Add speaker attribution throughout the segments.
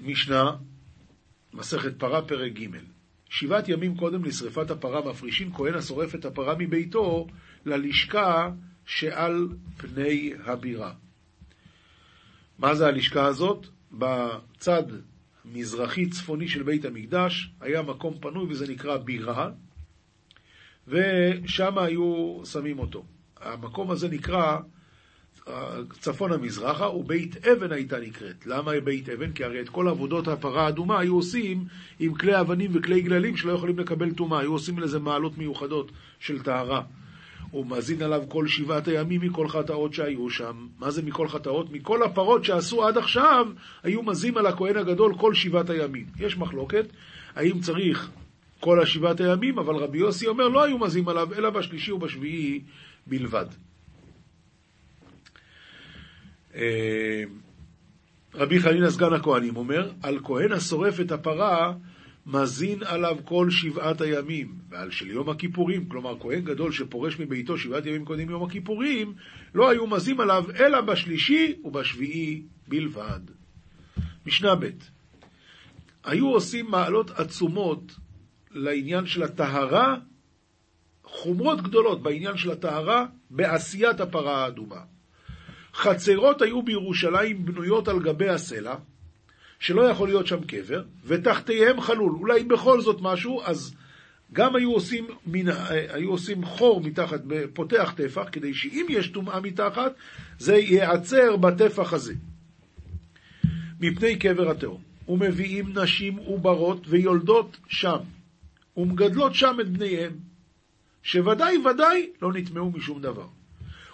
Speaker 1: משנה, מסכת פרה, פרק ג' שבעת ימים קודם לשרפת הפרה מפרישין כהן השורף את הפרה מביתו ללשכה שעל פני הבירה. מה זה הלשכה הזאת? בצד מזרחי-צפוני של בית המקדש היה מקום פנוי וזה נקרא בירה, ושם היו שמים אותו. המקום הזה נקרא צפון המזרחה, ובית אבן הייתה נקראת. למה בית אבן? כי הרי את כל עבודות הפרה האדומה היו עושים עם כלי אבנים וכלי גללים שלא יכולים לקבל טומאה, היו עושים לזה מעלות מיוחדות של טהרה. הוא מזין עליו כל שבעת הימים מכל חטאות שהיו שם. מה זה מכל חטאות? מכל הפרות שעשו עד עכשיו, היו מזים על הכהן הגדול כל שבעת הימים. יש מחלוקת, האם צריך כל השבעת הימים, אבל רבי יוסי אומר לא היו מזים עליו, אלא בשלישי ובשביעי בלבד. אה, רבי חנינא סגן הכהנים אומר, על כהן השורף את הפרה, מזין עליו כל שבעת הימים, ועל של יום הכיפורים, כלומר כהן גדול שפורש מביתו שבעת ימים קודם יום הכיפורים, לא היו מזים עליו אלא בשלישי ובשביעי בלבד. משנה ב' היו עושים מעלות עצומות לעניין של הטהרה, חומרות גדולות בעניין של הטהרה בעשיית הפרה האדומה. חצרות היו בירושלים בנויות על גבי הסלע, שלא יכול להיות שם קבר, ותחתיהם חלול. אולי בכל זאת משהו, אז גם היו עושים, מן, היו עושים חור מתחת, פותח טפח, כדי שאם יש טומאה מתחת, זה ייעצר בטפח הזה. מפני קבר התהום. ומביאים נשים עוברות ויולדות שם, ומגדלות שם את בניהם, שוודאי ודאי לא נטמעו משום דבר.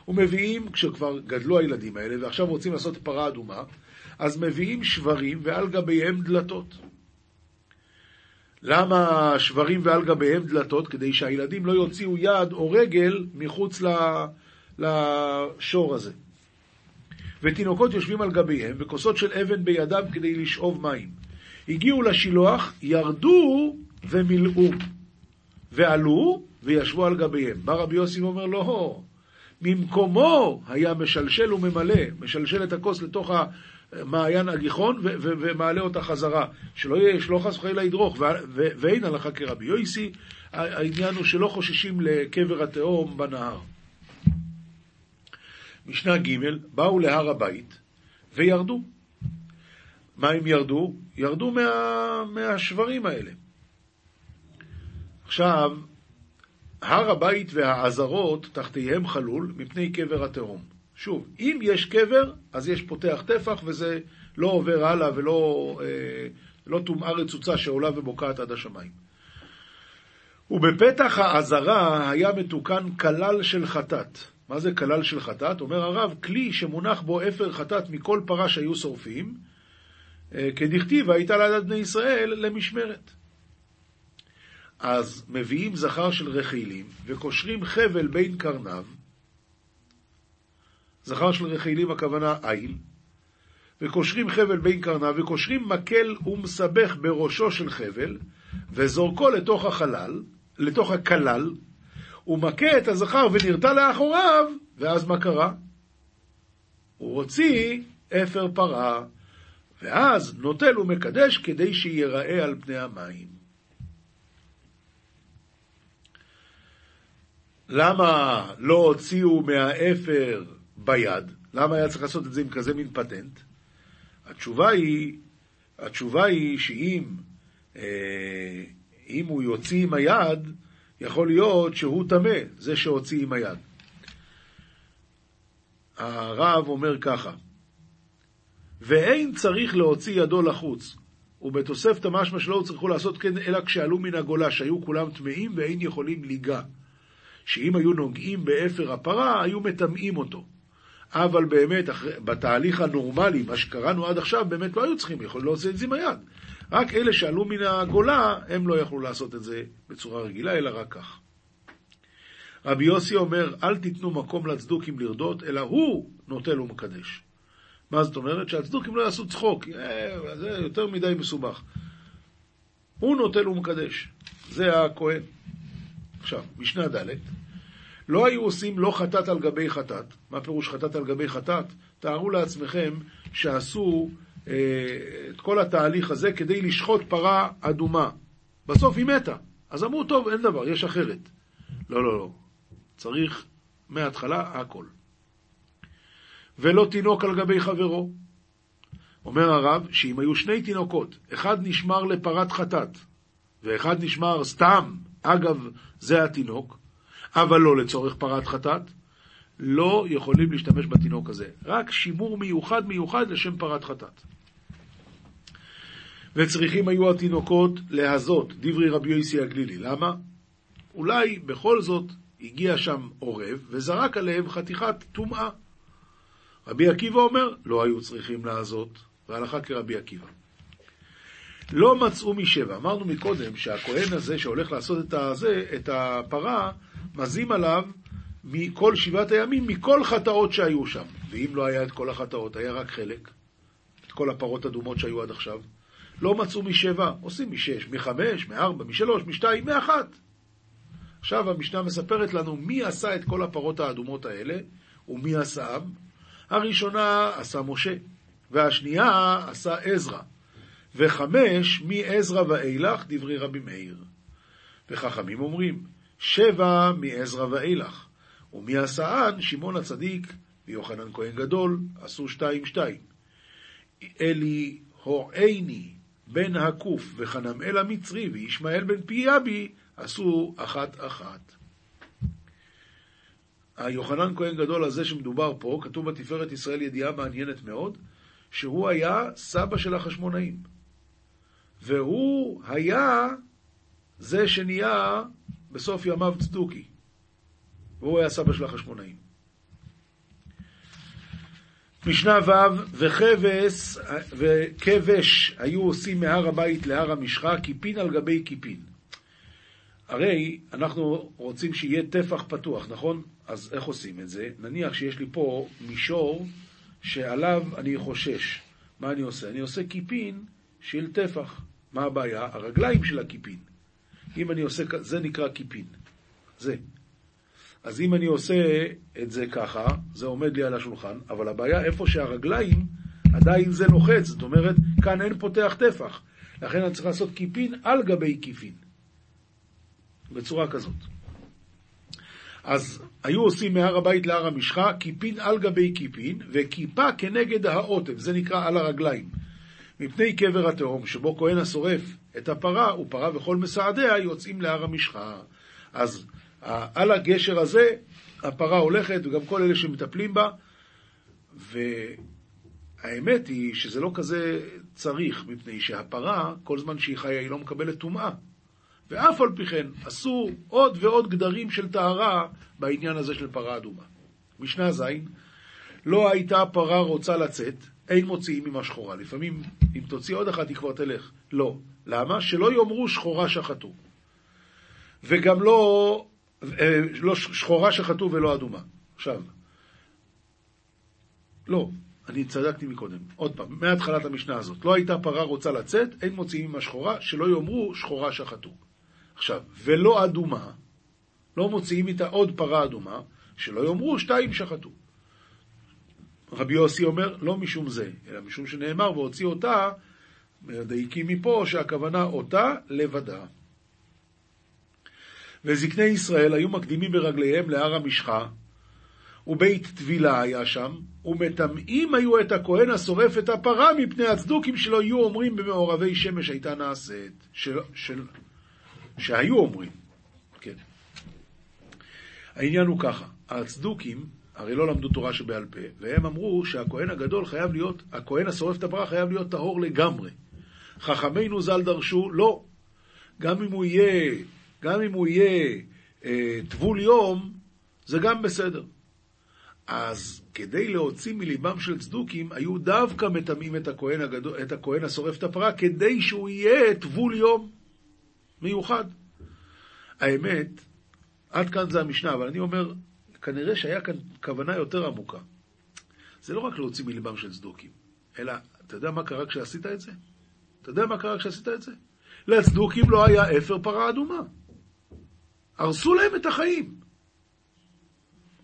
Speaker 1: ומביאים, כשכבר גדלו הילדים האלה, ועכשיו רוצים לעשות פרה אדומה, אז מביאים שברים ועל גביהם דלתות. למה שברים ועל גביהם דלתות? כדי שהילדים לא יוציאו יד או רגל מחוץ לשור הזה. ותינוקות יושבים על גביהם, וכוסות של אבן בידם כדי לשאוב מים. הגיעו לשילוח, ירדו ומילאו, ועלו וישבו על גביהם. בא רבי יוסי ואומר, לא, ממקומו היה משלשל וממלא, משלשל את הכוס לתוך המעיין הגיחון ומעלה אותה חזרה, שלא יהיה, שלא חס וחלילה ידרוך, ואין הלכה כרבי יויסי, העניין הוא שלא חוששים לקבר התהום בנהר. משנה ג' באו להר הבית וירדו. מה הם ירדו? ירדו מה, מהשברים האלה. עכשיו, הר הבית והעזרות תחתיהם חלול מפני קבר התהום. שוב, אם יש קבר, אז יש פותח טפח וזה לא עובר הלאה ולא אה, לא טומאה רצוצה שעולה ובוקעת עד השמיים. ובפתח העזרה היה מתוקן כלל של חטאת. מה זה כלל של חטאת? אומר הרב, כלי שמונח בו אפר חטאת מכל פרה שהיו שורפים, אה, כדכתיב, הייתה לעדת בני ישראל למשמרת. אז מביאים זכר של רכילים וקושרים חבל בין קרניו, זכר של רכילים הכוונה איל, וקושרים חבל בין קרניו, וקושרים מקל ומסבך בראשו של חבל, וזורקו לתוך החלל, לתוך הכלל, ומכה את הזכר ונרתע לאחוריו, ואז מה קרה? הוא הוציא אפר פרה, ואז נוטל ומקדש כדי שיראה על פני המים. למה לא הוציאו מהאפר ביד? למה היה צריך לעשות את זה עם כזה מין פטנט? התשובה היא, התשובה היא שאם אה, אם הוא יוציא עם היד, יכול להיות שהוא טמא, זה שהוציא עם היד. הרב אומר ככה, ואין צריך להוציא ידו לחוץ, ובתוספת המשמע שלא צריכו לעשות כן אלא כשעלו מן הגולה, שהיו כולם טמאים ואין יכולים ליגע. שאם היו נוגעים באפר הפרה, היו מטמאים אותו. אבל באמת, בתהליך הנורמלי, מה שקראנו עד עכשיו, באמת לא היו צריכים, יכולים להוציא את זה עם היד. רק אלה שעלו מן הגולה, הם לא יכלו לעשות את זה בצורה רגילה, אלא רק כך. רבי יוסי אומר, אל תיתנו מקום לצדוקים לרדות, אלא הוא נוטל ומקדש. מה זאת אומרת? שהצדוקים לא יעשו צחוק, אה, זה יותר מדי מסובך. הוא נוטל ומקדש, זה הכהן. עכשיו, משנה ד' לא היו עושים לא חטאת על גבי חטאת. מה פירוש חטאת על גבי חטאת? תארו לעצמכם שעשו את כל התהליך הזה כדי לשחוט פרה אדומה. בסוף היא מתה. אז אמרו, טוב, אין דבר, יש אחרת. לא, לא, לא. צריך מההתחלה הכל. ולא תינוק על גבי חברו. אומר הרב, שאם היו שני תינוקות, אחד נשמר לפרת חטאת, ואחד נשמר סתם, אגב, זה התינוק, אבל לא לצורך פרת חטאת, לא יכולים להשתמש בתינוק הזה. רק שימור מיוחד מיוחד לשם פרת חטאת. וצריכים היו התינוקות להזות, דברי רבי יוסי הגלילי. למה? אולי בכל זאת הגיע שם עורב וזרק עליהם חתיכת טומאה. רבי עקיבא אומר, לא היו צריכים להזות, והלכה כרבי עקיבא. לא מצאו משבע. אמרנו מקודם שהכהן הזה שהולך לעשות את, הזה, את הפרה, מזים עליו מכל שבעת הימים, מכל חטאות שהיו שם. ואם לא היה את כל החטאות, היה רק חלק, את כל הפרות אדומות שהיו עד עכשיו. לא מצאו משבע, עושים משש, מחמש, מארבע, משלוש, משתיים, מאחת. עכשיו המשנה מספרת לנו מי עשה את כל הפרות האדומות האלה ומי עשאם. הראשונה עשה משה, והשנייה עשה עזרא. וחמש מעזרא ואילך דברי רבי מאיר. וחכמים אומרים, שבע מעזרא ואילך, ומעשאן שמעון הצדיק ויוחנן כהן גדול עשו שתיים שתיים. אלי הועיני בן הקוף וחנמאל המצרי וישמעאל בן פיאבי עשו אחת אחת. היוחנן כהן גדול הזה שמדובר פה, כתוב בתפארת ישראל ידיעה מעניינת מאוד, שהוא היה סבא של החשמונאים. והוא היה זה שנהיה בסוף ימיו צדוקי. והוא היה סבא של החשמונאים. משנה ו' וכבש, וכבש היו עושים מהר הבית להר המשחה, קיפין על גבי קיפין. הרי אנחנו רוצים שיהיה טפח פתוח, נכון? אז איך עושים את זה? נניח שיש לי פה מישור שעליו אני חושש. מה אני עושה? אני עושה קיפין של טפח. מה הבעיה? הרגליים של הקיפין. אם אני עושה, זה נקרא קיפין. זה. אז אם אני עושה את זה ככה, זה עומד לי על השולחן, אבל הבעיה איפה שהרגליים, עדיין זה לוחץ, זאת אומרת, כאן אין פותח טפח. לכן אני צריך לעשות קיפין על גבי קיפין. בצורה כזאת. אז היו עושים מהר הבית להר המשחה, קיפין על גבי קיפין, וכיפה כנגד העוטף, זה נקרא על הרגליים. מפני קבר התהום, שבו כהן השורף את הפרה, ופרה וכל מסעדיה יוצאים להר המשחה. אז על הגשר הזה הפרה הולכת, וגם כל אלה שמטפלים בה, והאמת היא שזה לא כזה צריך, מפני שהפרה, כל זמן שהיא חיה, היא לא מקבלת טומאה. ואף על פי כן, עשו עוד ועוד גדרים של טהרה בעניין הזה של פרה אדומה. משנה ז', לא הייתה פרה רוצה לצאת, אין מוציאים ממה שחורה. לפעמים, אם תוציא עוד אחת, היא כבר תלך. לא. למה? שלא יאמרו שחורה שחטו. וגם לא, אה, לא שחורה שחטו ולא אדומה. עכשיו, לא, אני צדקתי מקודם. עוד פעם, מהתחלת המשנה הזאת. לא הייתה פרה רוצה לצאת, אין מוציאים ממה שחורה, שלא יאמרו שחורה שחטו. עכשיו, ולא אדומה, לא מוציאים איתה עוד פרה אדומה, שלא יאמרו שתיים שחטו. רבי יוסי אומר, לא משום זה, אלא משום שנאמר, והוציא אותה, מדייקים מפה שהכוונה אותה לבדה. וזקני ישראל היו מקדימים ברגליהם להר המשחה, ובית טבילה היה שם, ומטמאים היו את הכהן השורף את הפרה מפני הצדוקים שלא יהיו אומרים במעורבי שמש הייתה נעשית. של, של, שהיו אומרים, כן. העניין הוא ככה, הצדוקים הרי לא למדו תורה שבעל פה, והם אמרו שהכהן הגדול חייב להיות, הכהן השורף את הפרה חייב להיות טהור לגמרי. חכמינו ז"ל דרשו, לא. גם אם הוא יהיה, גם אם הוא יהיה אה, טבול יום, זה גם בסדר. אז כדי להוציא מליבם של צדוקים, היו דווקא מטמאים את הכהן, הגדול, את הכהן השורף את הפרה, כדי שהוא יהיה טבול יום מיוחד. האמת, עד כאן זה המשנה, אבל אני אומר, כנראה שהיה כאן כוונה יותר עמוקה. זה לא רק להוציא מליבם של צדוקים, אלא, אתה יודע מה קרה כשעשית את זה? אתה יודע מה קרה כשעשית את זה? לצדוקים לא היה אפר פרה אדומה. הרסו להם את החיים.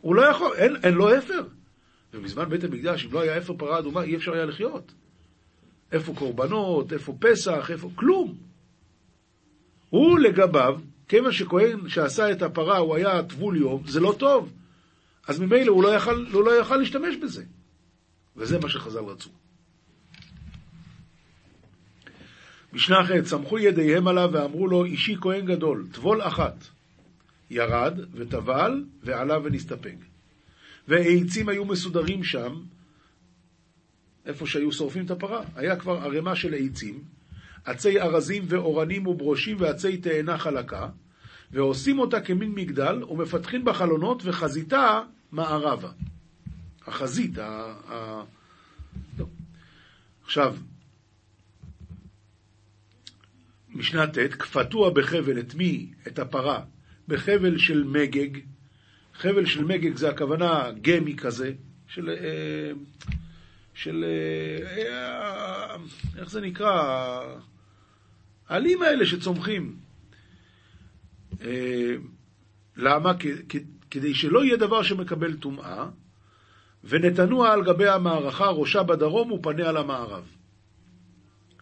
Speaker 1: הוא לא יכול, אין, אין לו אפר. ובזמן בית המקדש, אם לא היה אפר פרה אדומה, אי אפשר היה לחיות. איפה קורבנות, איפה פסח, איפה... כלום. הוא לגביו, כיוון שכהן שעשה את הפרה הוא היה טבול יום, זה לא טוב. אז ממילא הוא לא יכל, הוא לא יכל להשתמש בזה. וזה מה שחז"ל רצו. משנה אחרת, סמכו ידיהם עליו ואמרו לו, אישי כהן גדול, טבול אחת. ירד וטבל ועלה ונסתפק. והעצים היו מסודרים שם, איפה שהיו שורפים את הפרה. היה כבר ערימה של עצים, עצי ארזים ואורנים וברושים ועצי תאנה חלקה, ועושים אותה כמין מגדל, ומפתחים בה חלונות וחזיתה מערבה. החזית, ה... ה... לא. עכשיו, משנה ט', כפתוה בחבל את מי? את הפרה. בחבל של מגג. חבל של מגג זה הכוונה גמי כזה, של... אה, של... אה, איך זה נקרא? העלים האלה שצומחים. אה, למה? כדי שלא יהיה דבר שמקבל טומאה, ונתנוע על גבי המערכה, ראשה בדרום ופניה למערב.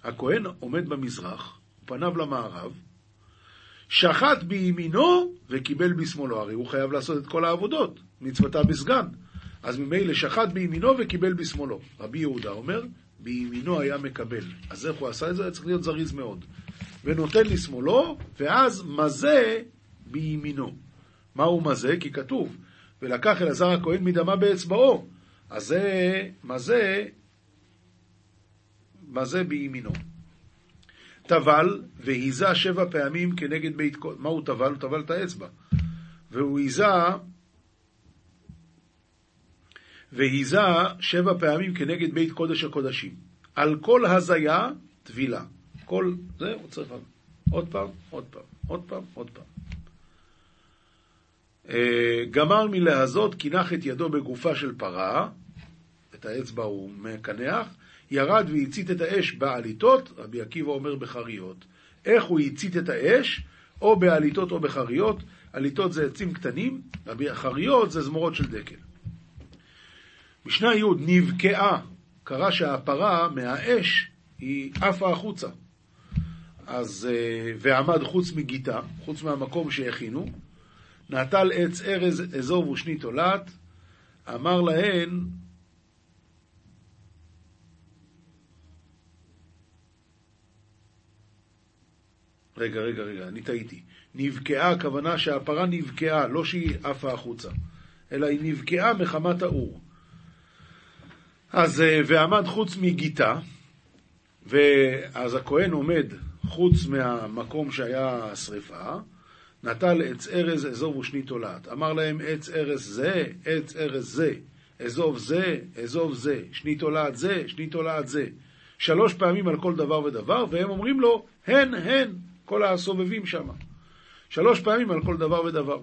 Speaker 1: הכהן עומד במזרח, פניו למערב, שחט בימינו וקיבל בשמאלו. הרי הוא חייב לעשות את כל העבודות, מצוותה בסגן. אז ממילא שחט בימינו וקיבל בשמאלו. רבי יהודה אומר, בימינו היה מקבל. אז איך הוא עשה את זה? היה צריך להיות זריז מאוד. ונותן לשמאלו, ואז מזה בימינו. מהו מזה? כי כתוב, ולקח אלעזר הכהן מדמה באצבעו. אז זה, מה זה, מה זה בימינו? טבל והיזה שבע פעמים כנגד בית קודש. מה הוא טבל? הוא טבל את האצבע. והוא היזה והיזה שבע פעמים כנגד בית קודש הקודשים. על כל הזיה, טבילה. כל זה הוא צריך עוד פעם, עוד פעם, עוד פעם, עוד פעם. אה, גמר מלהזות, קינח את ידו בגופה של פרה, את האצבע הוא מקנח, ירד והצית את האש בעליתות, רבי עקיבא אומר בחריות. איך הוא הצית את האש? או בעליתות או בחריות. עליתות זה עצים קטנים, חריות זה זמורות של דקל. משנה י' נבקעה, קרה שהפרה מהאש היא עפה החוצה. אז, אה, ועמד חוץ מגיתה, חוץ מהמקום שהכינו, נטל עץ ארז אזוב ושני תולעת, אמר להן, רגע, רגע, רגע, אני טעיתי. נבקעה, הכוונה שהפרה נבקעה, לא שהיא עפה החוצה, אלא היא נבקעה מחמת האור. אז, אה, ועמד חוץ מגיתה, ואז הכהן עומד חוץ מהמקום שהיה השרפה, נטל עץ ארז אזוב ושני תולעת. אמר להם עץ ארז זה, עץ ארז זה, אזוב זה, אזוב זה, שני תולעת זה, שני תולעת זה. שלוש פעמים על כל דבר ודבר, והם אומרים לו, הן, הן, כל הסובבים שם. שלוש פעמים על כל דבר ודבר.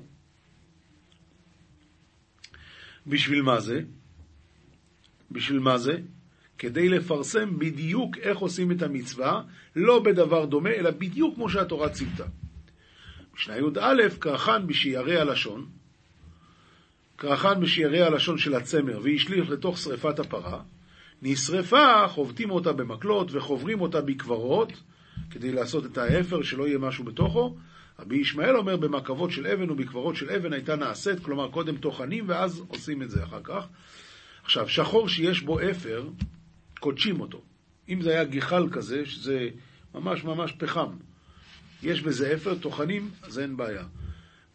Speaker 1: בשביל מה זה? בשביל מה זה? כדי לפרסם בדיוק איך עושים את המצווה, לא בדבר דומה, אלא בדיוק כמו שהתורה ציוותה. משנה י"א, קרחן בשיירי הלשון, קרחן בשיירי הלשון של הצמר, והשליך לתוך שרפת הפרה, נשרפה, חובטים אותה במקלות וחוברים אותה בקברות, כדי לעשות את ההפר, שלא יהיה משהו בתוכו. רבי ישמעאל אומר, במקבות של אבן ובקברות של אבן הייתה נעשית, כלומר קודם טוחנים ואז עושים את זה אחר כך. עכשיו, שחור שיש בו אפר, קודשים אותו. אם זה היה גיחל כזה, שזה ממש ממש פחם, יש בזה אפר, טוחנים, אז אין בעיה.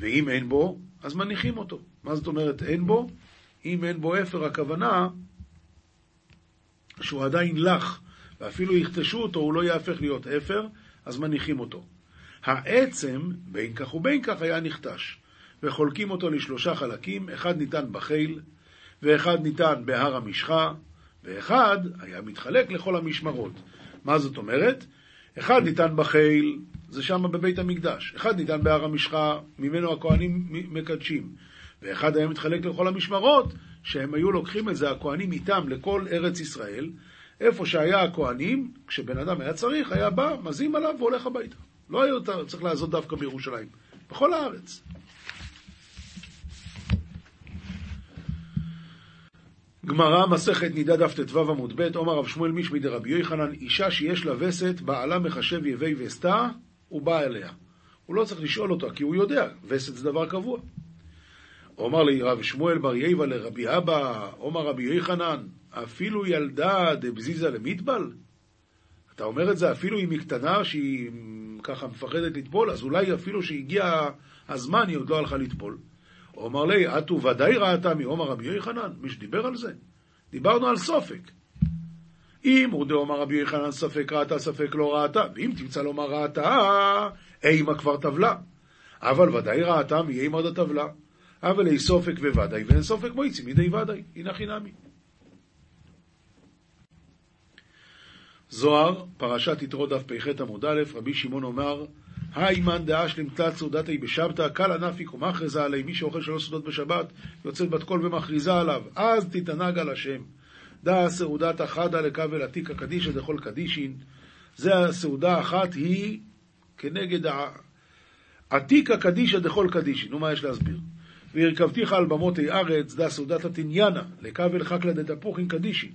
Speaker 1: ואם אין בו, אז מניחים אותו. מה זאת אומרת אין בו? אם אין בו אפר, הכוונה שהוא עדיין לח, ואפילו יכתשו אותו, הוא לא יהפך להיות אפר, אז מניחים אותו. העצם, בין כך ובין כך, היה נכתש, וחולקים אותו לשלושה חלקים, אחד ניתן בחיל, ואחד ניתן בהר המשחה, ואחד היה מתחלק לכל המשמרות. מה זאת אומרת? אחד ניתן בחיל, זה שם בבית המקדש. אחד ניתן בהר המשחה, ממנו הכהנים מקדשים. ואחד היה מתחלק לכל המשמרות, שהם היו לוקחים את זה, הכהנים איתם, לכל ארץ ישראל. איפה שהיה הכהנים, כשבן אדם היה צריך, היה בא, מזים עליו והולך הביתה. לא היה צריך לעזות דווקא בירושלים, בכל הארץ. גמרא, מסכת נידה דף ט"ו עמוד ב', עומר רב שמואל מישמי דרבי יוחנן, אישה שיש לה וסת, בעלה מחשב יבי וסתה, הוא בא אליה. הוא לא צריך לשאול אותה, כי הוא יודע, וסת זה דבר קבוע. עומר לי רב שמואל בר יבא לרבי אבא, עומר רבי יוחנן, אפילו ילדה דבזיזה למטבל? אתה אומר את זה אפילו אם היא קטנה, שהיא ככה מפחדת לטבול, אז אולי אפילו שהגיע הזמן היא עוד לא הלכה לטבול. אומר לי, אתו ודאי ראתה מעומר רבי יוחנן, מי שדיבר על זה. דיברנו על סופק. אם הוא דאמר רבי יוחנן ספק ראתה, ספק לא ראתה, ואם תמצא לומר ראתה, אימה כבר טבלה. אבל ודאי ראתה מי אימה דטבלה. אבל אי סופק וודאי, ואין סופק מויצי מידי ודאי, הנה חינמי. זוהר, פרשת יתרו דף פ"ח עמוד א', רבי שמעון אומר, היימן דאשלים תלת סעודתי בשבתא, קל ענפיק ומכרזה עלי, מי שאוכל שלוש סעודות בשבת, יוצאת בת קול ומכריזה עליו, אז תתענג על השם. דא סעודת אחדה לכבל עתיקה קדישא דכל קדישין, זה הסעודה אחת היא כנגד עתיקה קדישא דכל קדישין, נו מה יש להסביר? והרכבתיך על במותי ארץ, דא סעודת התניאנה, לכבל חקלא דתפוחין קדישין,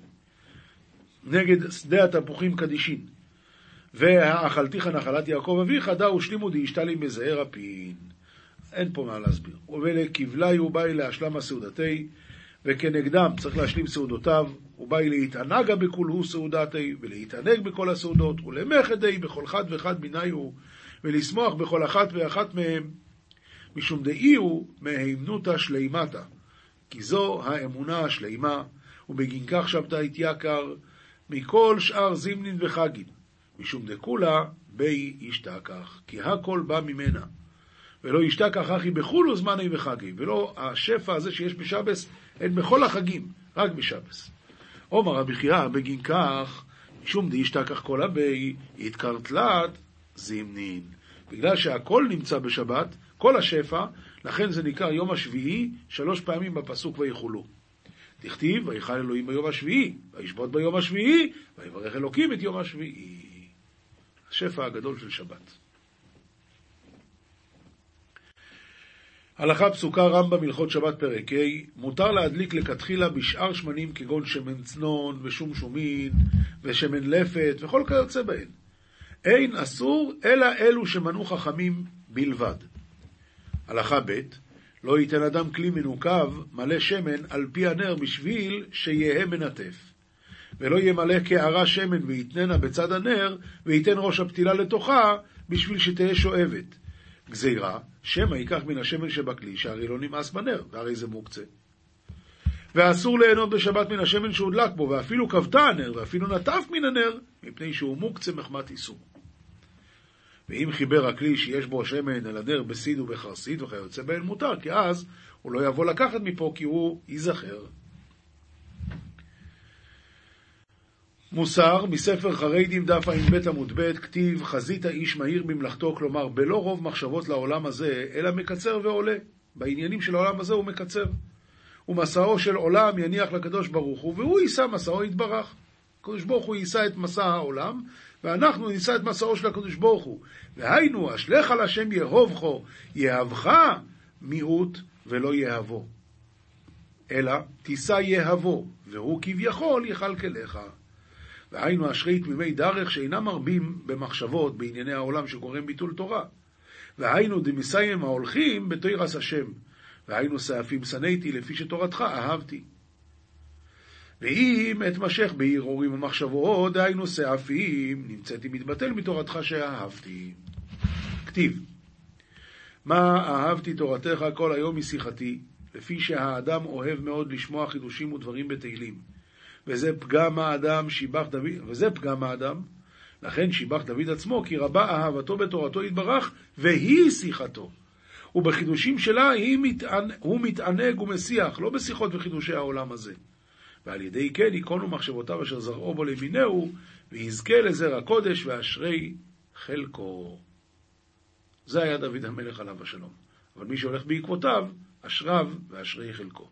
Speaker 1: נגד שדה התפוחים קדישין. והאכלתיך נחלת יעקב אביך, דאו שלימו דאשתלים בזעיר הפין. אין פה מה להסביר. ולכבלי הוא באי להשלמה סעודתי, וכנגדם צריך להשלים סעודותיו, הוא באי להתענגה בכולהו סעודתי, ולהתענג בכל הסעודות, ולמחדי בכל חד וחד מניהו, ולשמוח בכל אחת ואחת מהם, משום דאי הוא מהימנותא שלימתא, כי זו האמונה השלימה, ובגין כך שבתא התייקר מכל שאר זימנין וחגין. משום דכולה בי ישתכח, כי הכל בא ממנה. ולא ישתכח אחי בחולו זמני וחגי, ולא השפע הזה שיש בשבס, אין בכל החגים, רק בשבס. עומר רבי חייא בגין כך, משום דאישתכח כל הבי, יתקר תלת זימנין. בגלל שהכל נמצא בשבת, כל השפע, לכן זה נקרא יום השביעי, שלוש פעמים בפסוק ויחולו. תכתיב, ויכל אלוהים ביום השביעי, וישבות ביום השביעי, ויברך אלוקים את יום השביעי. השפע הגדול של שבת. הלכה פסוקה רמב"ם הלכות שבת פרק ה' מותר להדליק לכתחילה בשאר שמנים כגון שמן צנון ושום שומין ושמן לפת וכל כיוצא בהן. אין אסור אלא אלו שמנעו חכמים בלבד. הלכה ב' לא ייתן אדם כלי מנוקב מלא שמן על פי הנר בשביל שיהא מנטף. ולא ימלא קערה שמן ויתננה בצד הנר, וייתן ראש הפתילה לתוכה, בשביל שתהא שואבת. גזירה, שמא ייקח מן השמן שבכלי, שהרי לא נמאס בנר, והרי זה מוקצה. ואסור ליהנות בשבת מן השמן שהודלק בו, ואפילו כבתה הנר, ואפילו נטף מן הנר, מפני שהוא מוקצה מחמת איסור. ואם חיבר הכלי שיש בו שמן אל הנר בסיד ובחרסית וכיוצא בהן מותר, כי אז הוא לא יבוא לקחת מפה כי הוא ייזכר מוסר מספר חריידים דף ע"ב עמוד ב' כתיב חזית האיש מהיר במלאכתו, כלומר בלא רוב מחשבות לעולם הזה, אלא מקצר ועולה. בעניינים של העולם הזה הוא מקצר. ומסעו של עולם יניח לקדוש ברוך הוא, והוא יישא מסעו יתברך. הקדוש ברוך הוא יישא את מסע העולם, ואנחנו נישא את מסעו של הקדוש ברוך הוא. והיינו, אשליך על השם יהובכו, יהבך מיעוט ולא יהבו. אלא תישא יהבו, והוא כביכול יכלכלך. והיינו אשרי תמימי דרך שאינם מרבים במחשבות בענייני העולם שגורם ביטול תורה. והיינו דמסיים ההולכים בתוירס השם. והיינו סעפים שנאתי לפי שתורתך אהבתי. ואם אתמשך בהרהורים ומחשבות, דהיינו סעפים, נמצאתי מתבטל מתורתך שאהבתי. כתיב, מה אהבתי תורתך כל היום משיחתי, לפי שהאדם אוהב מאוד לשמוע חידושים ודברים בתהילים. וזה פגם האדם שיבח דוד, וזה פגם האדם, לכן שיבח דוד עצמו, כי רבה אהבתו בתורתו יתברך, והיא שיחתו. ובחידושים שלה מתענ... הוא מתענג ומסיח, לא בשיחות וחידושי העולם הזה. ועל ידי כן ייכונו מחשבותיו אשר זרעו בו למינהו, ויזכה לזרע קודש ואשרי חלקו. זה היה דוד המלך עליו השלום. אבל מי שהולך בעקבותיו, אשריו ואשרי חלקו.